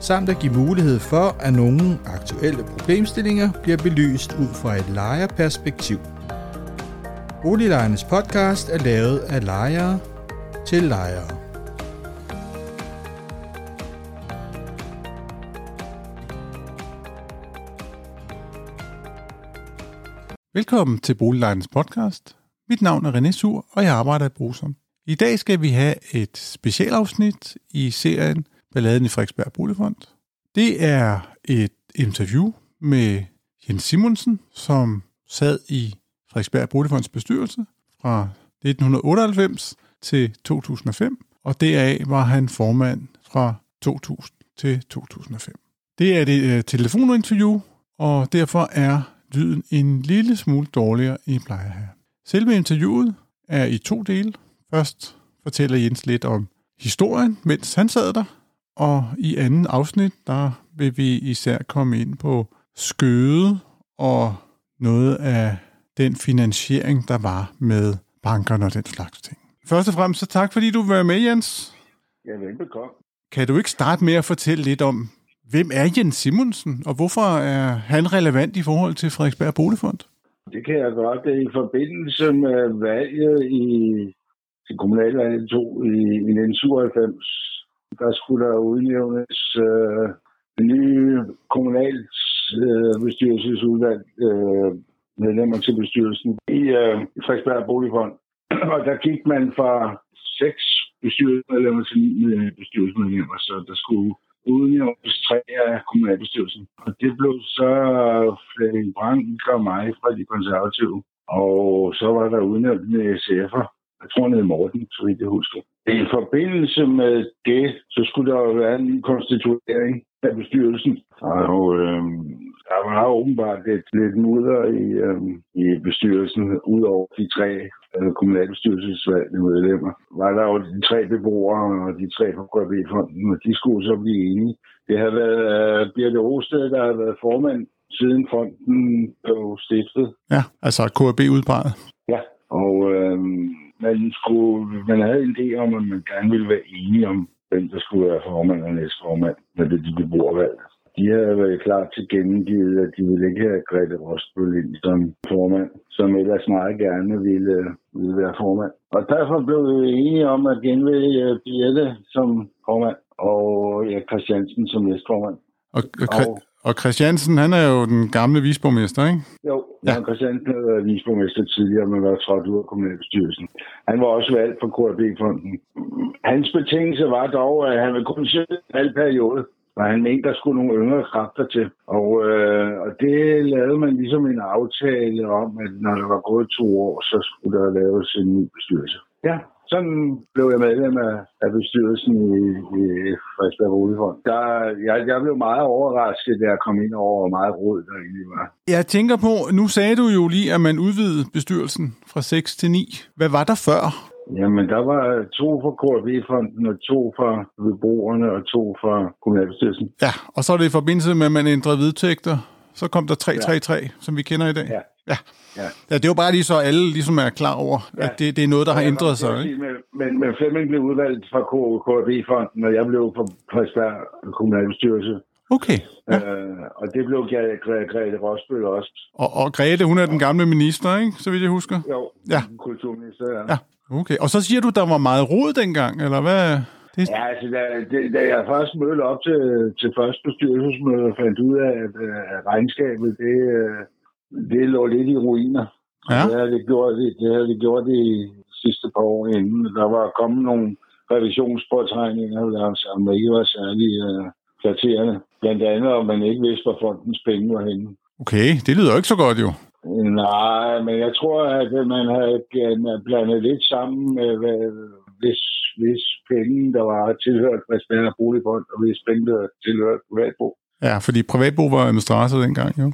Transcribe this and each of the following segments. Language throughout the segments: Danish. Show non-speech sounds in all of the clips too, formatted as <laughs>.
samt at give mulighed for, at nogle aktuelle problemstillinger bliver belyst ud fra et lejerperspektiv. Boliglejernes podcast er lavet af lejere til lejere. Velkommen til Boliglejernes podcast. Mit navn er René Sur, og jeg arbejder i Brosom. I dag skal vi have et specialafsnit i serien Balladen i Frederiksberg Boligfond. Det er et interview med Jens Simonsen, som sad i Frederiksberg Boligfonds bestyrelse fra 1998 til 2005, og deraf var han formand fra 2000 til 2005. Det er et øh, telefoninterview, og derfor er lyden en lille smule dårligere i plejer her. Selve interviewet er i to dele. Først fortæller Jens lidt om historien, mens han sad der, og i anden afsnit, der vil vi især komme ind på skøde og noget af den finansiering, der var med bankerne og den slags ting. Først og fremmest så tak, fordi du var med, Jens. Ja, velbekomme. Kan du ikke starte med at fortælle lidt om, hvem er Jens Simonsen, og hvorfor er han relevant i forhold til Frederiksberg Boligfond? Det kan jeg godt. I forbindelse med valget i til kommunalvalget 2 i, i 1997, der skulle der udnævnes øh, nye kommunalbestyrelsesudvalg øh, øh, medlemmer til bestyrelsen i øh, Frederiksberg Boligfond. <clears throat> Og der gik man fra seks bestyrelsesmedlemmer til ni øh, bestyrelsesmedlemmer, så der skulle udnævnes tre af kommunalbestyrelsen. Og det blev så Flemming Brank og mig fra de konservative. Og så var der udnævnt med SF'er. Jeg tror, det er Morten, så vidt jeg husker. I forbindelse med det, så skulle der jo være en konstituering af bestyrelsen. Og øh, der var åbenbart lidt, lidt mudder i, øh, i bestyrelsen, udover de tre øh, kommunalbestyrelsesvalgte medlemmer. Var der jo de tre beboere og de tre fra KB-fonden, og de skulle så blive enige. Det har været øh, Birte Rosted, der har været formand siden fonden blev stiftet. Ja, altså KAB udpeget. Ja, og øh, man, skulle, man havde en idé om, at man gerne ville være enige om, hvem der skulle være formand og næstformand, når det de beboervalg. De havde været klart til gengivet, at de ville ikke have Grete Rostbøl ind som formand, som ellers meget gerne ville, ville være formand. Og derfor blev vi enige om at genvælge Birte som formand, og ja, Christiansen som næstformand. Og, og, og Christiansen, han er jo den gamle visborgmester, ikke? Jo, ja. Christiansen havde været visborgmester tidligere, men var trådt ud af kommunalbestyrelsen. Han var også valgt for KRB-fonden. Hans betingelse var dog, at han ville kun sidde en halv periode, og han mente, der skulle nogle yngre kræfter til. Og, øh, og det lavede man ligesom en aftale om, at når der var gået to år, så skulle der laves en ny bestyrelse. Ja, sådan blev jeg medlem af, af bestyrelsen i, i Frederiksberg Boligfond. Der, jeg, jeg blev meget overrasket, da jeg kom ind over, hvor meget råd der egentlig var. Jeg tænker på, nu sagde du jo lige, at man udvidede bestyrelsen fra 6 til 9. Hvad var der før? Jamen, der var to fra KRB-fonden, og to fra beboerne, og to fra kommunalbestyrelsen. Ja, og så er det i forbindelse med, at man ændrede vedtægter. Så kom der 333, ja. som vi kender i dag. Ja. Ja. Ja. ja, det er jo bare lige så alle ligesom er klar over, ja. at det, det er noget, der ja, har ændret sig. Ikke? Men, men, men Flemming blev udvalgt fra KRB-fonden, og jeg blev fra Frederiksberg kommunalbestyrelse. Okay. Ja. Øh, og det blev Grete Rosbøl også. Og, og Grete, hun er den gamle minister, ikke? Så vidt jeg husker. Jo, ja. kulturminister, ja. ja. Okay, og så siger du, der var meget rod dengang, eller hvad? Det... Ja, altså, da, da jeg først mødte op til, til første bestyrelsesmøde og fandt ud af, at, at regnskabet, det, øh, det lå lidt i ruiner. Ja. Det havde det gjort, det havde det gjort de sidste par år inden. Der var kommet nogle revisionspåtrængninger, som ikke var særlig uh, flatterende. Blandt andet, om man ikke vidste, hvor fondens penge var henne. Okay, det lyder ikke så godt jo. Nej, men jeg tror, at man havde blandet lidt sammen med, hvis, hvis penge, der var tilhørt Frederiksberg Boligfond, og hvis penge, der tilhørt Privatbo. Ja, fordi privatbo var administrator dengang, jo.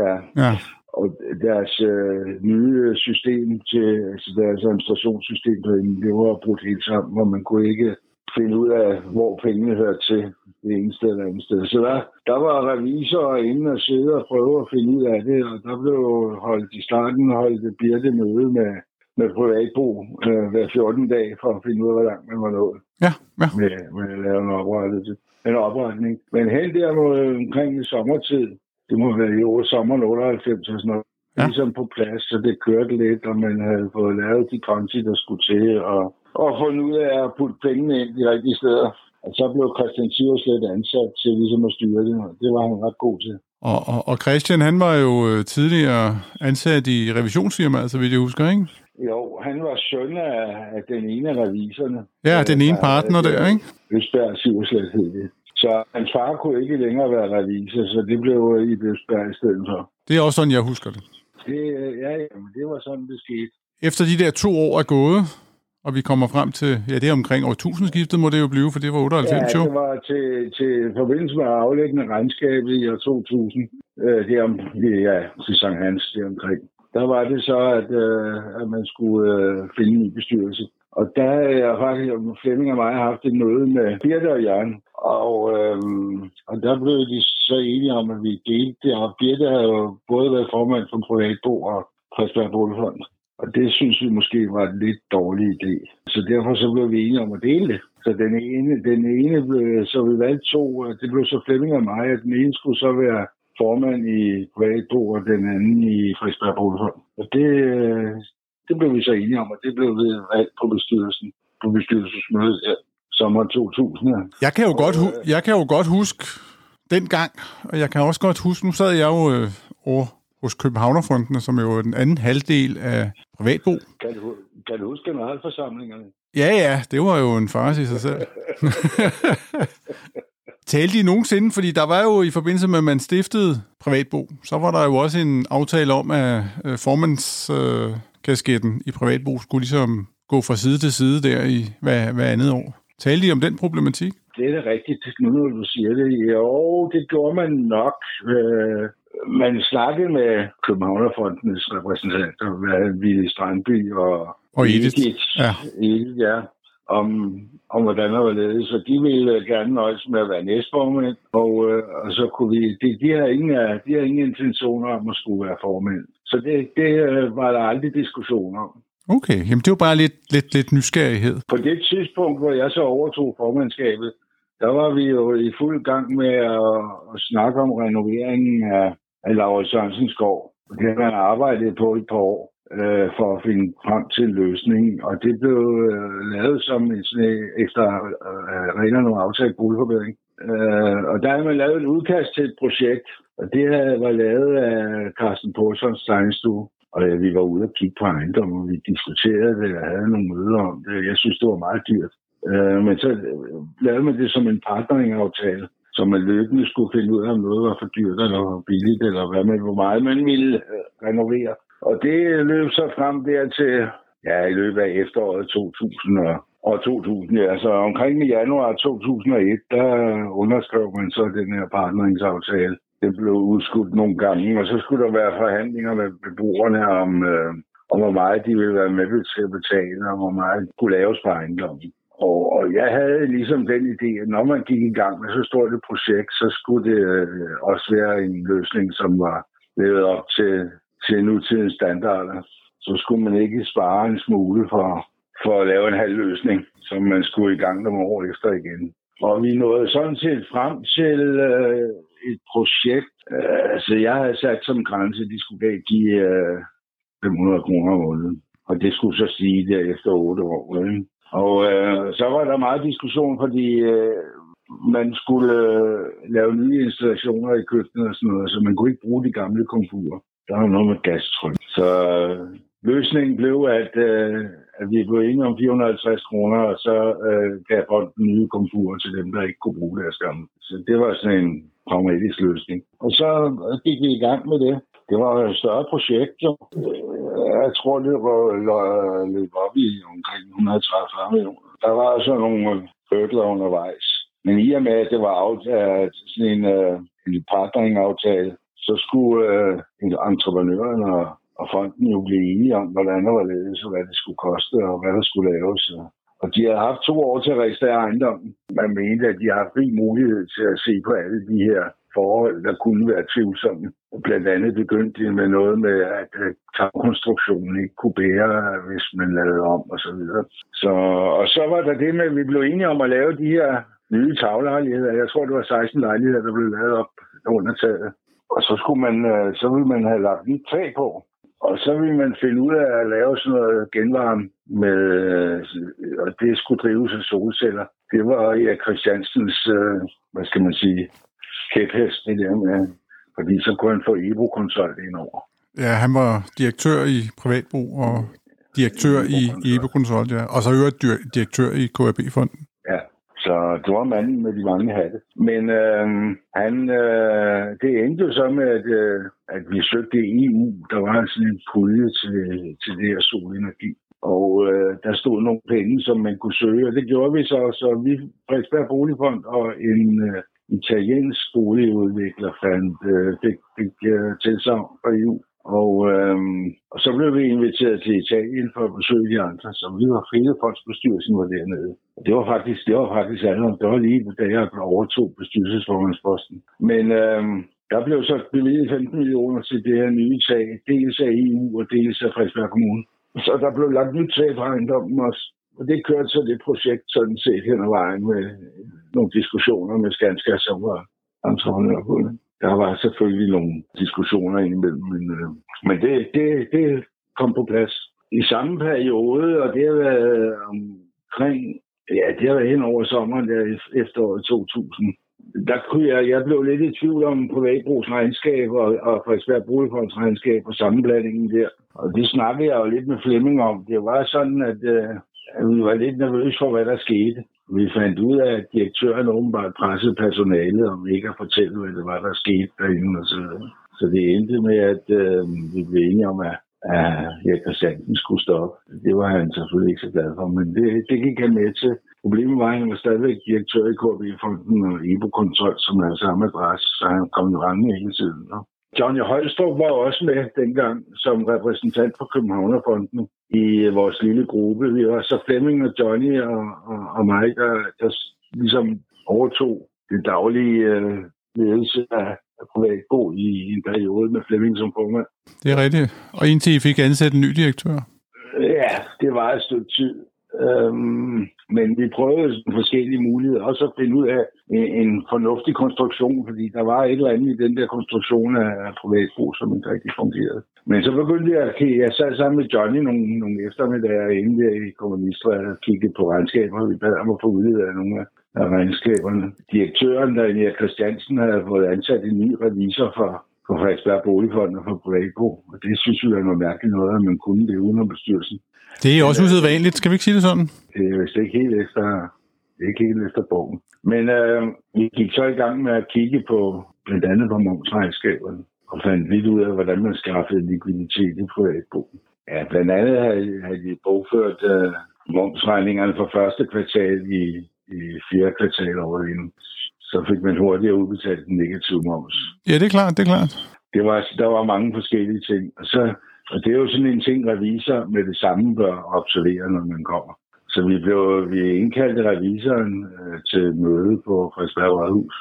Ja. Ja, Og deres øh, nye system til altså deres administrationssystem derinde, det var brudt helt sammen, hvor man kunne ikke finde ud af, hvor pengene hørte til det ene sted eller andet sted. Så der, der var revisorer inde og sidde og prøve at finde ud af det, og der blev holdt i starten holdt et birte møde med, med privatbo øh, hver 14 dag for at finde ud af, hvor langt man var nået ja, ja. med, med at lave en, oprettelse, en opretning. Men hen der mod omkring i sommertid, det må være i år sommeren 98 og sådan noget, Ja. ligesom på plads, så det kørte lidt, og man havde fået lavet de konti, der skulle til, og, og fundet ud af at putte pengene ind de rigtige steder. Og så blev Christian Siverslet ansat til ligesom at styre det, og det var han ret god til. Og, og, og Christian, han var jo øh, tidligere ansat i revisionsfirmaet, så vidt jeg husker, ikke? Jo, han var søn af, af den ene af revisorerne. Ja, den ene Der- partner der, ikke? Østberg Siverslet hed det. Så hans far kunne ikke længere være revisor, så det blev i Østberg i stedet for. Det er også sådan, jeg husker det. Det, ja, ja, men det var sådan, det skete. Efter de der to år er gået, og vi kommer frem til, ja, det er omkring årtusindskiftet, må det jo blive, for det var 98 Ja, det var til, til forbindelse med aflæggende regnskabet i år 2000. Øh, det om, ja, til Sankt Hans, det omkring. Der var det så, at, øh, at man skulle øh, finde en bestyrelse. Og der har faktisk Flemming og mig haft et møde med Birte og Jørgen. Og, øhm, og der blev de så enige om, at vi delte det. Og Birte har jo både været formand for Privatbo og Frederiksberg Boligfond. Og det synes vi måske var en lidt dårlig idé. Så derfor så blev vi enige om at dele det. Så den ene, den ene blev, så vi valgte to, og det blev så Flemming og mig, at den ene skulle så være formand i Privatbo, og den anden i Frederiksberg Boligfond. Og det, øh, det blev vi så enige om, og det blev valgt på bestyrelsen, på bestyrelsesmødet her sommer 2000. ja. Jeg kan jo godt, hu- jeg kan jo godt huske den gang, og jeg kan også godt huske, nu sad jeg jo øh, over hos Københavnerfondene, som jo er den anden halvdel af privatbo. Kan du, kan du huske generalforsamlingerne? Ja, ja, det var jo en farce i sig selv. <laughs> Talte I nogensinde, fordi der var jo i forbindelse med, at man stiftede privatbo, så var der jo også en aftale om, at øh, øh, kasketten i privatbo skulle ligesom gå fra side til side der i hver, hver andet år. Talte I om den problematik? Det er da rigtigt, nu når du siger det. Jo, det gjorde man nok. Øh, man snakkede med Københavnerfondens repræsentanter, hvad Ville Strandby og, Og Edith, ja. Edith, ja om, om hvordan der var ledet. Så de ville gerne nøjes med at være næstformænd, og, øh, og så kunne vi... De, de, har ingen, de har ingen intentioner om at skulle være formænd. Så det, det øh, var der aldrig diskussion om. Okay, jamen det var bare lidt, lidt, lidt nysgerrighed. På det tidspunkt, hvor jeg så overtog formandskabet, der var vi jo i fuld gang med at, at snakke om renoveringen af, af Laura Sørensens skov. Det har man arbejdet på et par år øh, for at finde frem til en løsning, og det blev øh, lavet som en, sådan, efter øh, øh reglerne om aftalt boligforbedring. Øh, og der havde man lavet et udkast til et projekt, og det havde- var lavet af Carsten Porsons tegnestue. Og øh, vi var ude og kigge på ejendommen, og vi diskuterede det og havde nogle møder om det. Jeg synes, det var meget dyrt. Øh, men så øh, lavede man det som en partneringaftale, så man løbende skulle finde ud af, om noget var for dyrt eller for billigt, eller hvad man, hvor meget man ville øh, renovere. Og det løb så frem der til, ja, i løbet af efteråret 2000 og, og 2000, ja. Så omkring i januar 2001, der underskrev man så den her partneringsaftale. Det blev udskudt nogle gange, og så skulle der være forhandlinger med beboerne om, øh, om hvor meget de ville være med til at betale, og hvor meget kunne laves på ejendommen. Og, og jeg havde ligesom den idé, at når man gik i gang med så stort et projekt, så skulle det øh, også være en løsning, som var levet op til, til nutidens standarder. Så skulle man ikke spare en smule for, for at lave en halv løsning, som man skulle i gang nogle år efter igen. Og vi nåede sådan set frem til øh, et projekt. Øh, altså, jeg havde sat som grænse, at de skulle give øh, 500 kroner om måneden. Og det skulle så stige der efter 8 år. Ikke? Og øh, så var der meget diskussion, fordi øh, man skulle øh, lave nye installationer i køkkenet og sådan noget, så man kunne ikke bruge de gamle komfurer. Der var noget med gastryk. Så øh, løsningen blev, at, øh, at vi blev enige om 450 kroner, og så øh, gav fonden nye komfurer til dem, der ikke kunne bruge deres gamle. Så det var sådan en pragmatisk løsning. Og så gik vi i gang med det. Det var et større projekt, jo. Øh, jeg tror, det var løb op i omkring 130 millioner. Der var altså nogle øh, hurdler undervejs. Men i og med, at det var aftalt sådan en, øh, en partneringaftale, så skulle øh, entreprenøren og, og fonden jo blive enige om, hvordan der var ledet, så hvad det skulle koste, og hvad der skulle laves. Og de har haft to år til at registrere ejendommen. Man mente, at de har haft rig mulighed til at se på alle de her forhold, der kunne være tvivlsomme. Blandt andet begyndte de med noget med, at tagkonstruktionen ikke kunne bære, hvis man lavede om og så videre. Så, og så var der det med, at vi blev enige om at lave de her nye taglejligheder. Jeg tror, det var 16 lejligheder, der blev lavet op under taget. Og så, skulle man, øh, så ville man have lagt nyt tag på. Og så ville man finde ud af at lave sådan noget genvarme med, øh, og det skulle drives af solceller. Det var Erik Christiansens, øh, hvad skal man sige, kæphest, det der med, fordi så kunne han få EBO-konsult ind over. Ja, han var direktør i Privatbrug og direktør i EBO-konsult, ja. og så øvrigt direktør i KAB-fonden. Ja, så det var manden med de mange hatte. Men øh, han, øh, det endte jo så med, at, øh, at vi søgte EU. Der var sådan en pulje til, til det her solenergi. Og øh, der stod nogle penge, som man kunne søge, og det gjorde vi så. Så vi, Frederiksberg Boligfond og en øh, italiensk boligudvikler fandt, øh, fik, fik øh, tilsavn fra EU. Og, øhm, og så blev vi inviteret til Italien for at besøge de andre, så vi var frie fondsbestyrelsen var dernede. Og det var faktisk, det var faktisk andet, det var lige da jeg overtog bestyrelsesformandsposten. Men øhm, der blev så bevilget 15 millioner til det her nye tag, dels af EU og dels af Frederiksberg Kommune. Så der blev lagt nyt tag på ejendommen også. Og det kørte så det projekt sådan set hen ad vejen med nogle diskussioner med Skanska, som var entreprenør på det. Der var selvfølgelig nogle diskussioner indimellem, men, øh, men det, det, det kom på plads. I samme periode, og det har været omkring, ja, det har været hen over sommeren der efteråret 2000, der kunne jeg, jeg blev lidt i tvivl om privatbrugs regnskab og, og Frederiksberg Boligfonds regnskab og sammenblandingen der. Og det snakkede jeg jo lidt med Flemming om. Det var sådan, at, øh, at vi var lidt nervøse for, hvad der skete. Vi fandt ud af, at direktøren åbenbart pressede personalet om ikke at fortælle, hvad det var, der skete derinde og så videre. Så det endte med, at øh, vi blev enige om, at, at Erik Christiansen skulle stoppe. Det var han selvfølgelig ikke så glad for, men det, det gik han med til. Problemet var, at han var stadigvæk direktør i KB-fonden og IBO-kontrol, som er samme adresse, så han kom i rangen hele tiden. No? Johnny Højstrup var også med dengang som repræsentant for Københavnerfonden i vores lille gruppe. Vi var så Flemming og Johnny og, og, og mig, der, der ligesom overtog det daglige øh, ledelse af, privatbo i, i en periode med Flemming som formand. Det er rigtigt. Og indtil I fik ansat en ny direktør? Ja, det var et stykke tid. Øhm, men vi prøvede forskellige muligheder, også at finde ud af øh, en, fornuftig konstruktion, fordi der var et eller andet i den der konstruktion af privatbrug, som ikke rigtig fungerede. Men så begyndte jeg at jeg sad sammen med Johnny nogle, nogle eftermiddage inde der i Kommunistra og kiggede på regnskaber. Vi bad om at få udledet nogle af, af regnskaberne. Direktøren, der Christiansen, havde fået ansat en ny revisor for, for Frederiksberg Boligfond og for Privatbrug. Og det synes vi var noget mærkeligt noget, at man kunne det uden om bestyrelsen. Det er også usædvanligt, skal vi ikke sige det sådan? Det er vist ikke helt efter, er ikke helt efter bogen. Men øh, vi gik så i gang med at kigge på blandt andet på momsregnskaberne og fandt lidt ud af, hvordan man skaffede likviditet i privatbogen. Ja, blandt andet havde de bogført øh, momsregningerne for første kvartal i, i fjerde kvartal over inden. Så fik man hurtigt udbetalt den negative moms. Ja, det er klart, det er klart. Det var, der var mange forskellige ting. Og så og det er jo sådan en ting, revisor med det samme bør observere, når man kommer. Så vi blev vi indkaldte revisoren øh, til møde på Frederiksberg Rådhus,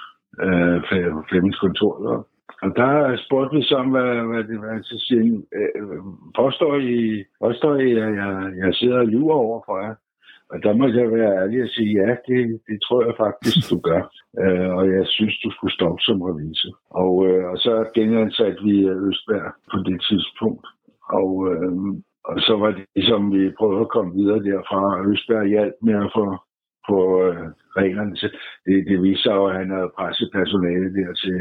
øh, på Flemmings kontor. Der. Og der spurgte vi så om, hvad, hvad det var. Så siger øh, påstår I, påstår I, at jeg, jeg sidder og lyver over for jer? Og der må jeg være ærlig og sige, ja, det, det tror jeg faktisk, du gør. Øh, og jeg synes, du skulle stoppe som revisor. Og, øh, og så genansatte vi Østberg på det tidspunkt. Og, øh, og så var det ligesom, vi prøvede at komme videre derfra, Østberg hjalp med at få på øh, reglerne. Så det, det viser sig at han havde presset personale der til,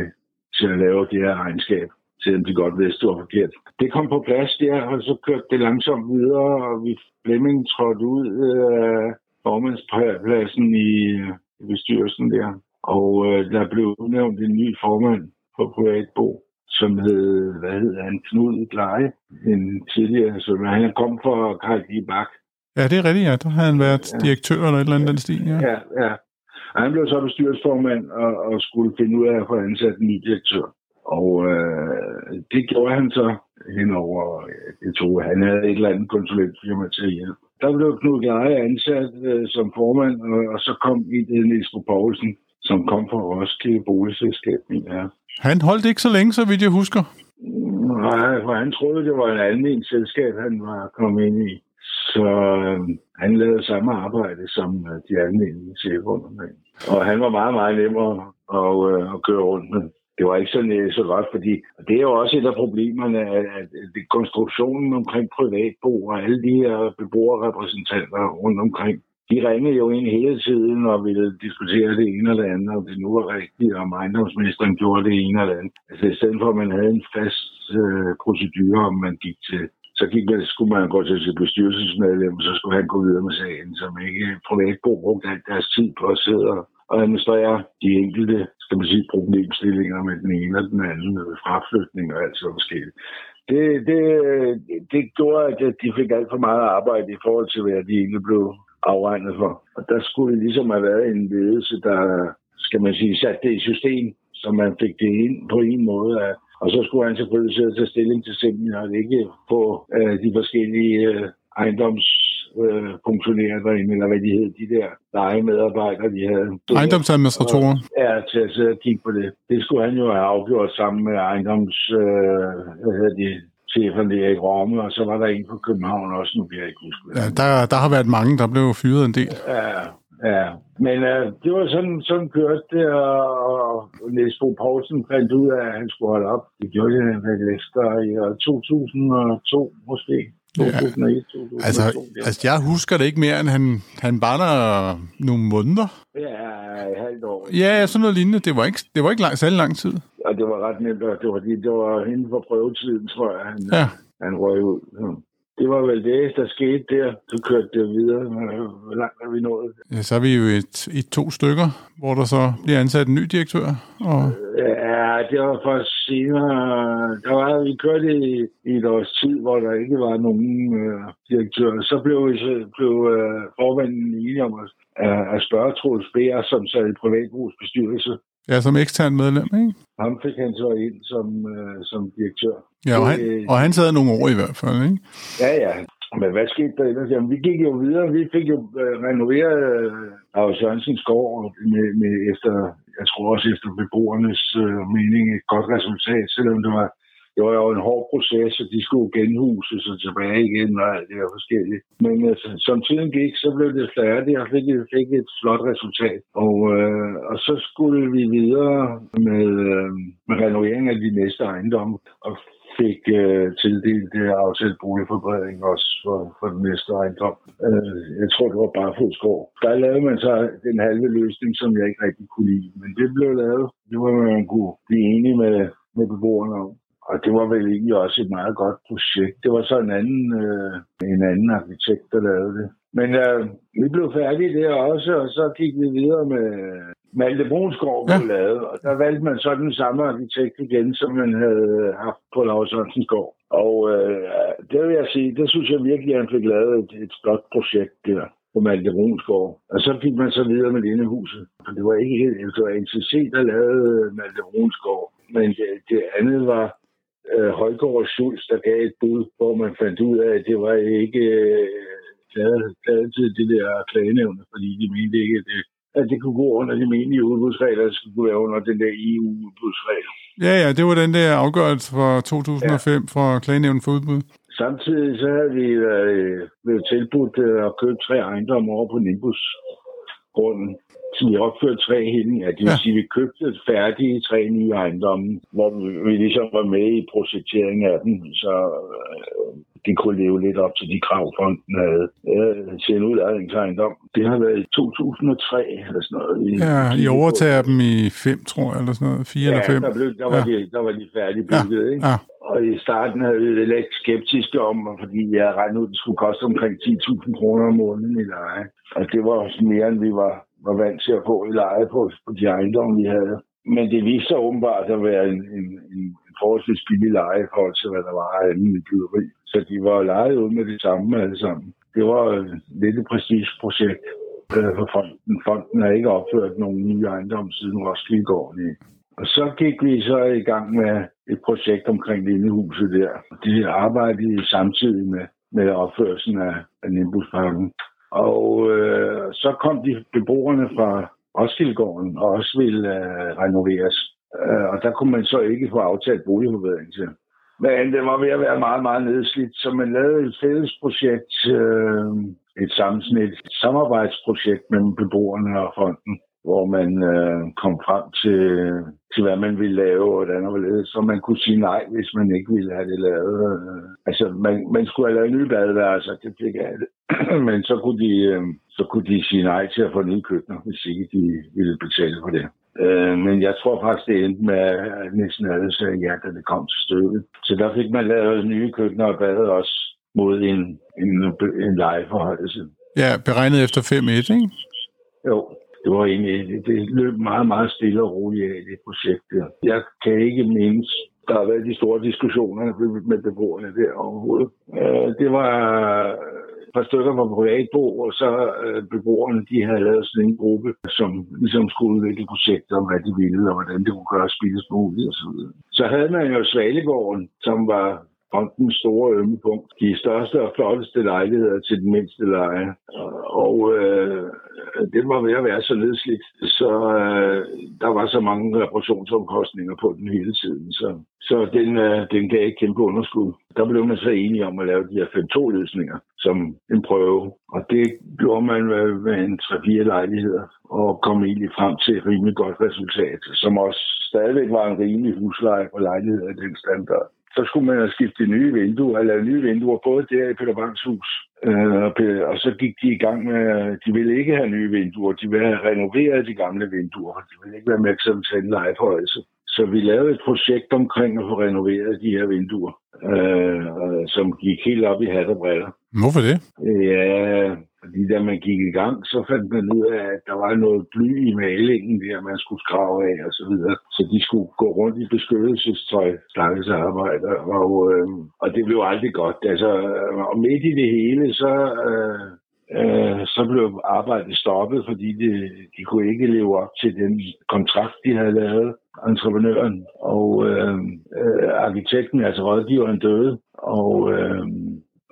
til at lave det her regnskab, selvom de godt vidste, det var forkert. Det kom på plads der, og så kørte det langsomt videre, og vi Flemming trådte ud af øh, formandspladsen i, øh, i bestyrelsen der. Og øh, der blev udnævnt en ny formand på Privatbo som hed, hvad hed han, Knud Gleje, en tidligere, så han kom fra Karl G. Bak. Ja, det er rigtigt, ja. Der har han været ja. direktør eller et eller andet den stil, ja. Ja, ja. Han blev så bestyrelsesformand og, og skulle finde ud af at få ansat en ny direktør. Og øh, det gjorde han så henover. Det tog, han havde et eller andet konsulentfirma til at hjælpe. Der blev Knud Gleje ansat øh, som formand, og, og så kom i det Niels Poulsen, som kom fra Roskilde Boligselskab. Ja. Han holdt ikke så længe, så vidt jeg husker. Nej, for han troede, det var en almindelig selskab, han var kommet ind i. Så øh, han lavede samme arbejde som øh, de almindelige chefer Og han var meget, meget nemmere at, øh, at køre rundt med. Det var ikke sådan øh, så godt, fordi og det er jo også et af problemerne, at, at, konstruktionen omkring privatbo og alle de her beboerrepræsentanter rundt omkring, de ringede jo ind hele tiden og ville diskutere det ene eller andet, om det nu var rigtigt, om ejendomsministeren gjorde det ene eller andet. Altså i stedet for, at man havde en fast øh, procedure, om man gik til så gik man, skulle man gå til sit bestyrelsesmedlem, så skulle han gå videre med sagen, som ikke privatbo brugte alt deres tid på at sidde og administrere de enkelte, skal man sige, problemstillinger med den ene og den anden, med fraflytning og alt sådan forskelligt. Det, det, det gjorde, at de fik alt for meget arbejde i forhold til, hvad de egentlig blev afregnet for. Og der skulle ligesom have været en ledelse, der, skal man sige, satte det i system, så man fik det ind på en måde, at og så skulle han selvfølgelig sidde og tage stilling til simpelthen, og ikke på øh, de forskellige øh, ejendoms øh, funktionærer derinde, eller hvad de hed, de der legemedarbejdere, de havde. Ejendomsadministratorer? Ja, til at sidde og kigge på det. Det skulle han jo have afgjort sammen med ejendoms, øh, hvad hedder de, cheferne der i Romme, og så var der en på København også, nu bliver jeg ikke huske. Ja, der, der har været mange, der blev fyret en del. Ja, Ja, men uh, det var sådan, sådan kørt det, og Niels Bo Poulsen fandt ud af, at han skulle holde op. Det gjorde han vel efter i 2002 måske. 2001, ja. 2002. Altså, altså, jeg husker det ikke mere, end han, han var der nogle måneder. Ja, et halvt år. Ja, sådan noget lignende. Det var ikke, det var ikke lang, særlig lang tid. Og det var ret nemt, det var, det var inden for prøvetiden, tror jeg, han, ja. han røg ud. Det var vel det, der skete der. Så kørte det videre. Hvor langt er vi nået? Ja, så er vi jo et, i to stykker, hvor der så bliver ansat en ny direktør. Og... Ja, det var først senere. Der var, vi kørte i, i et års tid, hvor der ikke var nogen uh, direktør. Så blev, så blev uh, formanden enige om at, uh, at spørge Troels Bære, som sad i privatbrugsbestyrelse. Ja, som ekstern medlem, ikke? Ham fik han så ind som, uh, som direktør. Ja, og han, og han sad nogle år i hvert fald, ikke? Ja, ja. Men hvad skete der ellers? Jamen, vi gik jo videre. Vi fik jo øh, renoveret øh, af Sørensens gård med, med efter, jeg tror også efter beboernes øh, mening, et godt resultat, selvom det var det var jo en hård proces, og de skulle genhuses og tilbage igen og alt det her forskellige. Men altså, som tiden gik, så blev det færdigt og fik, fik et flot resultat. Og, øh, og så skulle vi videre med, øh, med renovering af de næste ejendomme og fik øh, tildelt det aftalt boligforbedring også for, for den næste ejendom. Øh, jeg tror, det var bare Fodskov. Der lavede man så den halve løsning, som jeg ikke rigtig kunne lide. Men det blev lavet. Det var man kunne blive enige med, med beboerne om. Og det var vel egentlig også et meget godt projekt. Det var så en anden, øh, en anden arkitekt, der lavede det. Men øh, vi blev færdige der også, og så gik vi videre med Malte Brunsgaard blev ja. lavet. Og der valgte man så den samme arkitekt igen, som man havde haft på Lars Gård. Og øh, det vil jeg sige, det synes jeg virkelig, at han fik lavet et, et godt projekt der på Malte Brunsgaard. Og så gik man så videre med Lindehuset. For det var ikke helt, det var NCC, der lavede Malte Brunsgaard. Men det, det andet var øh, Højgaard og Schulz, der gav et bud, hvor man fandt ud af, at det var ikke øh, til det der klagenævne, fordi de mente ikke, at det, at det kunne gå under de menige udbudsregler, det skulle være under den der EU-udbudsregel. Ja, ja, det var den der afgørelse fra 2005 ja. for klagenævnen for udbud. Samtidig så havde vi øh, blevet tilbudt øh, at købe tre ejendomme over på Nimbus-grunden som vi opførte tre. Ja, det vil ja. sige, at vi købte færdige tre nye ejendomme, hvor vi ligesom var med i projekteringen af dem, så øh, de kunne leve lidt op til de krav, fonden havde øh, til en udlejningsejendom. Det har været i 2003 eller sådan noget. I, ja, I overtager dem i fem, tror jeg, eller sådan noget. Fire ja, eller fem. Der, blev, der, var ja. de, der var de færdigbygget, ja. ikke? Ja. Og i starten havde vi lidt skeptiske om, fordi jeg regnede ud, at det skulle koste omkring 10.000 kroner om måneden i leje. Og det var også mere, end vi var var vant til at få i leje på, på de ejendomme, vi havde. Men det viste sig åbenbart at være en, en, en forholdsvis billig leje i forhold til, hvad der var af anden byggeri. Så de var lejet ud med det samme alle sammen. Det var lidt et prestigeprojekt. Øh, for fonden. Fonden har ikke opført nogen nye ejendomme siden Roskildegården. Og så gik vi så i gang med et projekt omkring Lindehuset der. Det arbejdede samtidig med, med opførelsen af, af Nimbusparken. Og øh, så kom de beboerne fra Roskildegården og også ville øh, renoveres. Øh, og der kunne man så ikke få aftalt boligforbedring til. Men det var ved at være meget, meget nedslidt, så man lavede et fælles projekt, øh, et sammensnit, et samarbejdsprojekt mellem beboerne og fonden, hvor man øh, kom frem til, til, hvad man ville lave, og hvordan og hvorledes. Så man kunne sige nej, hvis man ikke ville have det lavet. Altså, man, man skulle have lavet nye badeværelser, det fik det. <clears throat> Men så kunne, de, øh, så kunne de sige nej til at få nye køkkener, hvis ikke de ville betale for det. Øh, men jeg tror faktisk, det endte med, at næsten alle sagde ja, da det kom til stykket. Så der fik man lavet nye køkkener og bade også mod en, en, en lejeforholdelse. Ja, beregnet efter 5-1, ikke? Jo, det var egentlig, det løb meget, meget stille og roligt af det projekt der. Jeg kan ikke mindes, der har været de store diskussioner med beboerne der overhovedet. Øh, det var et par stykker fra privatbo, og så øh, beboerne, de havde lavet sådan en gruppe, som ligesom skulle udvikle projekter om, hvad de ville, og hvordan det kunne gøres billigst muligt osv. Så, så havde man jo Svalegården, som var fondens store ømmepunkt. De største og flotteste lejligheder til den mindste leje. Og øh, det var ved at være så nedslidt, så øh, der var så mange reparationsomkostninger på den hele tiden. Så, så den, øh, den gav ikke kæmpe underskud. Der blev man så enige om at lave de her 5-2-løsninger som en prøve. Og det gjorde man med, med en 3-4 lejligheder og kom egentlig frem til et rimelig godt resultat, som også stadigvæk var en rimelig husleje på lejligheder i den standard så skulle man have skiftet nye vinduer, eller nye vinduer, både der i Peter Bangs hus. Øh, og så gik de i gang med, de ville ikke have nye vinduer, de ville have renoveret de gamle vinduer, de ville ikke være med til en lejeforhøjelse. Så vi lavede et projekt omkring at få renoveret de her vinduer, øh, som gik helt op i hat og briller. Hvorfor det? Ja, fordi da man gik i gang, så fandt man ud af, at der var noget bly i malingen der, man skulle skrave af og så videre. Så de skulle gå rundt i beskyttelsestøj, stakkels arbejder, og, øh, og det blev aldrig godt. Altså, og midt i det hele, så, øh, øh, så blev arbejdet stoppet, fordi de, de kunne ikke leve op til den kontrakt, de havde lavet, entreprenøren. Og øh, øh, arkitekten, altså rådgiveren, døde, og... Øh,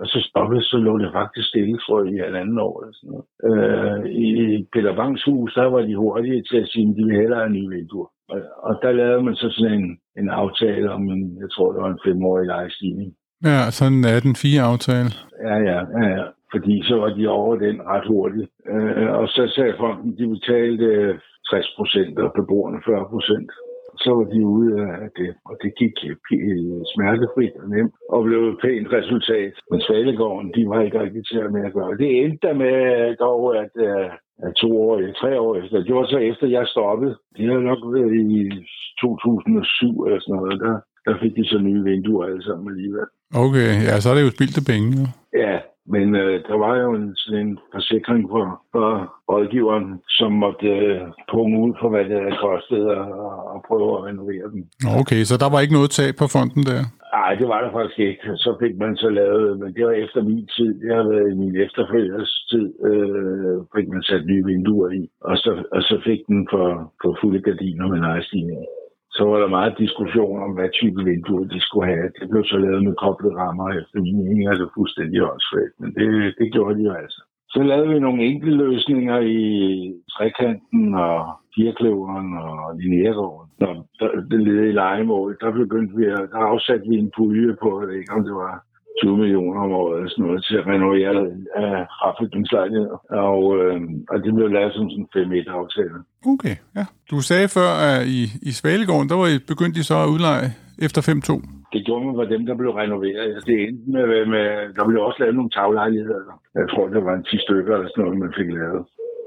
og så stoppede, så lå det faktisk stille, tror jeg, i halvanden år. Eller sådan noget. Øh, I Peter Bangs hus, der var de hurtige til at sige, at de ville hellere have nye vinduer. Og, og der lavede man så sådan en, en aftale om en, jeg tror, det var en femårig lejestigning. Ja, sådan er den fire aftale. Ja, ja, ja, ja. Fordi så var de over den ret hurtigt. Øh, og så sagde fonden, de betalte 60 procent, og beboerne 40 procent så var de ude af det, og det gik smertefrit og nemt, og blev et pænt resultat. Men Svalegården, de var ikke rigtig til at med at gøre. Det endte med dog, at, øh, at to år, tre år efter, det var så efter, jeg stoppede. Det har nok været i 2007 eller sådan noget, der, der fik de så nye vinduer alle sammen alligevel. Okay, ja, så er det jo spildt penge. Ja. Men øh, der var jo en, sådan en forsikring for, for rådgiveren, som måtte øh, punge ud for, hvad det havde kostet at, at prøve at renovere dem. Okay, så der var ikke noget tab på fonden der? Nej, det var der faktisk ikke. Så fik man så lavet, men det var efter min tid. Det har været i min efterfølgers tid, øh, fik man sat nye vinduer i. Og så, og så fik den for, for fulde gardiner med lejestigning så var der meget diskussion om, hvad type vinduer de skulle have. Det blev så lavet med koblet rammer efter min mening, altså fuldstændig åndssvagt, men det, det gjorde de jo altså. Så lavede vi nogle enkelte løsninger i trekanten og firkløveren og lineærgården. Når det led i legemål, der begyndte vi at, der afsatte vi en pulje på, jeg ved ikke om det var 20 millioner om året sådan noget, til at renovere af fraflytningslejligheder. Og, øh, og det blev lavet som sådan en 5-1-aftale. Okay, ja. Du sagde før, at i, i Svalegården, der var I, begyndte de så at udleje efter 5-2. Det gjorde man for dem, der blev renoveret. Altså, det endte med, med, der blev også lavet nogle taglejligheder. Jeg tror, det var en 10 stykker eller sådan noget, man fik lavet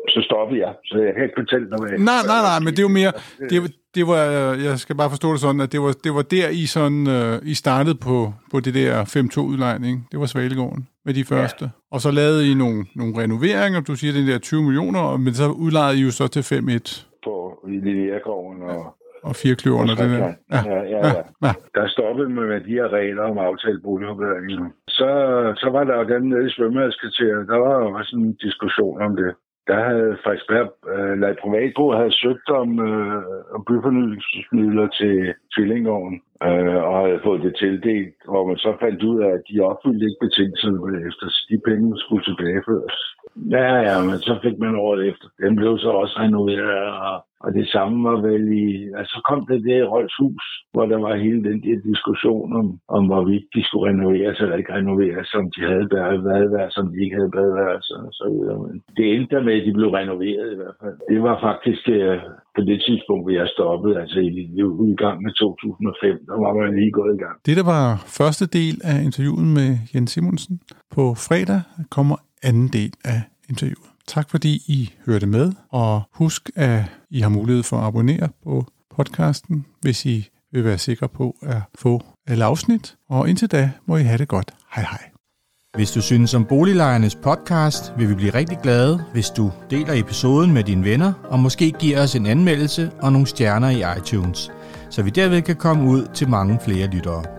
så stoppede jeg. Så jeg kan ikke fortælle noget. Nej, nej, nej, men det er jo mere... Det, det var, jeg skal bare forstå det sådan, at det var, det var der, I, sådan, uh, I startede på, på det der 5-2-udlejning. Det var Svalegården med de første. Ja. Og så lavede I nogle, nogle renoveringer, du siger, den der 20 millioner, men så udlejede I jo så til 5-1. På Lilleærgården og... Og fire kløverne, det der. Ja, ja, ja, ja. ja. Der stoppede med, med de her regler om aftalt boligforbedringer. Så, så var der jo den nede i svømmehadskvarteret, der var jo også en diskussion om det der havde Frederiksberg, øh, eller Privatbo havde søgt om, øh, om byfornyelsesmidler til tvillingården, øh, og havde fået det tildelt, hvor man så fandt ud af, at de opfyldte ikke betingelserne efter, de penge skulle tilbageføres. Ja, ja, men så fik man året efter. Den blev så også renoveret, og, og det samme var vel i... Altså, så kom det der i Rolfs hus, hvor der var hele den der diskussion om, om hvorvidt de skulle renoveres eller ikke renoveres, som de havde badeværelser, som de ikke havde badeværelser og så videre. Men det endte med, at de blev renoveret i hvert fald. Det var faktisk uh, på det tidspunkt, hvor jeg stoppede, altså i, i udgangen af 2005, der var man lige gået i gang. Det, der var første del af interviewet med Jens Simonsen. På fredag kommer anden del af interviewet. Tak fordi I hørte med, og husk, at I har mulighed for at abonnere på podcasten, hvis I vil være sikre på at få alle afsnit. Og indtil da må I have det godt. Hej hej. Hvis du synes om Boliglejernes podcast, vil vi blive rigtig glade, hvis du deler episoden med dine venner, og måske giver os en anmeldelse og nogle stjerner i iTunes, så vi derved kan komme ud til mange flere lyttere.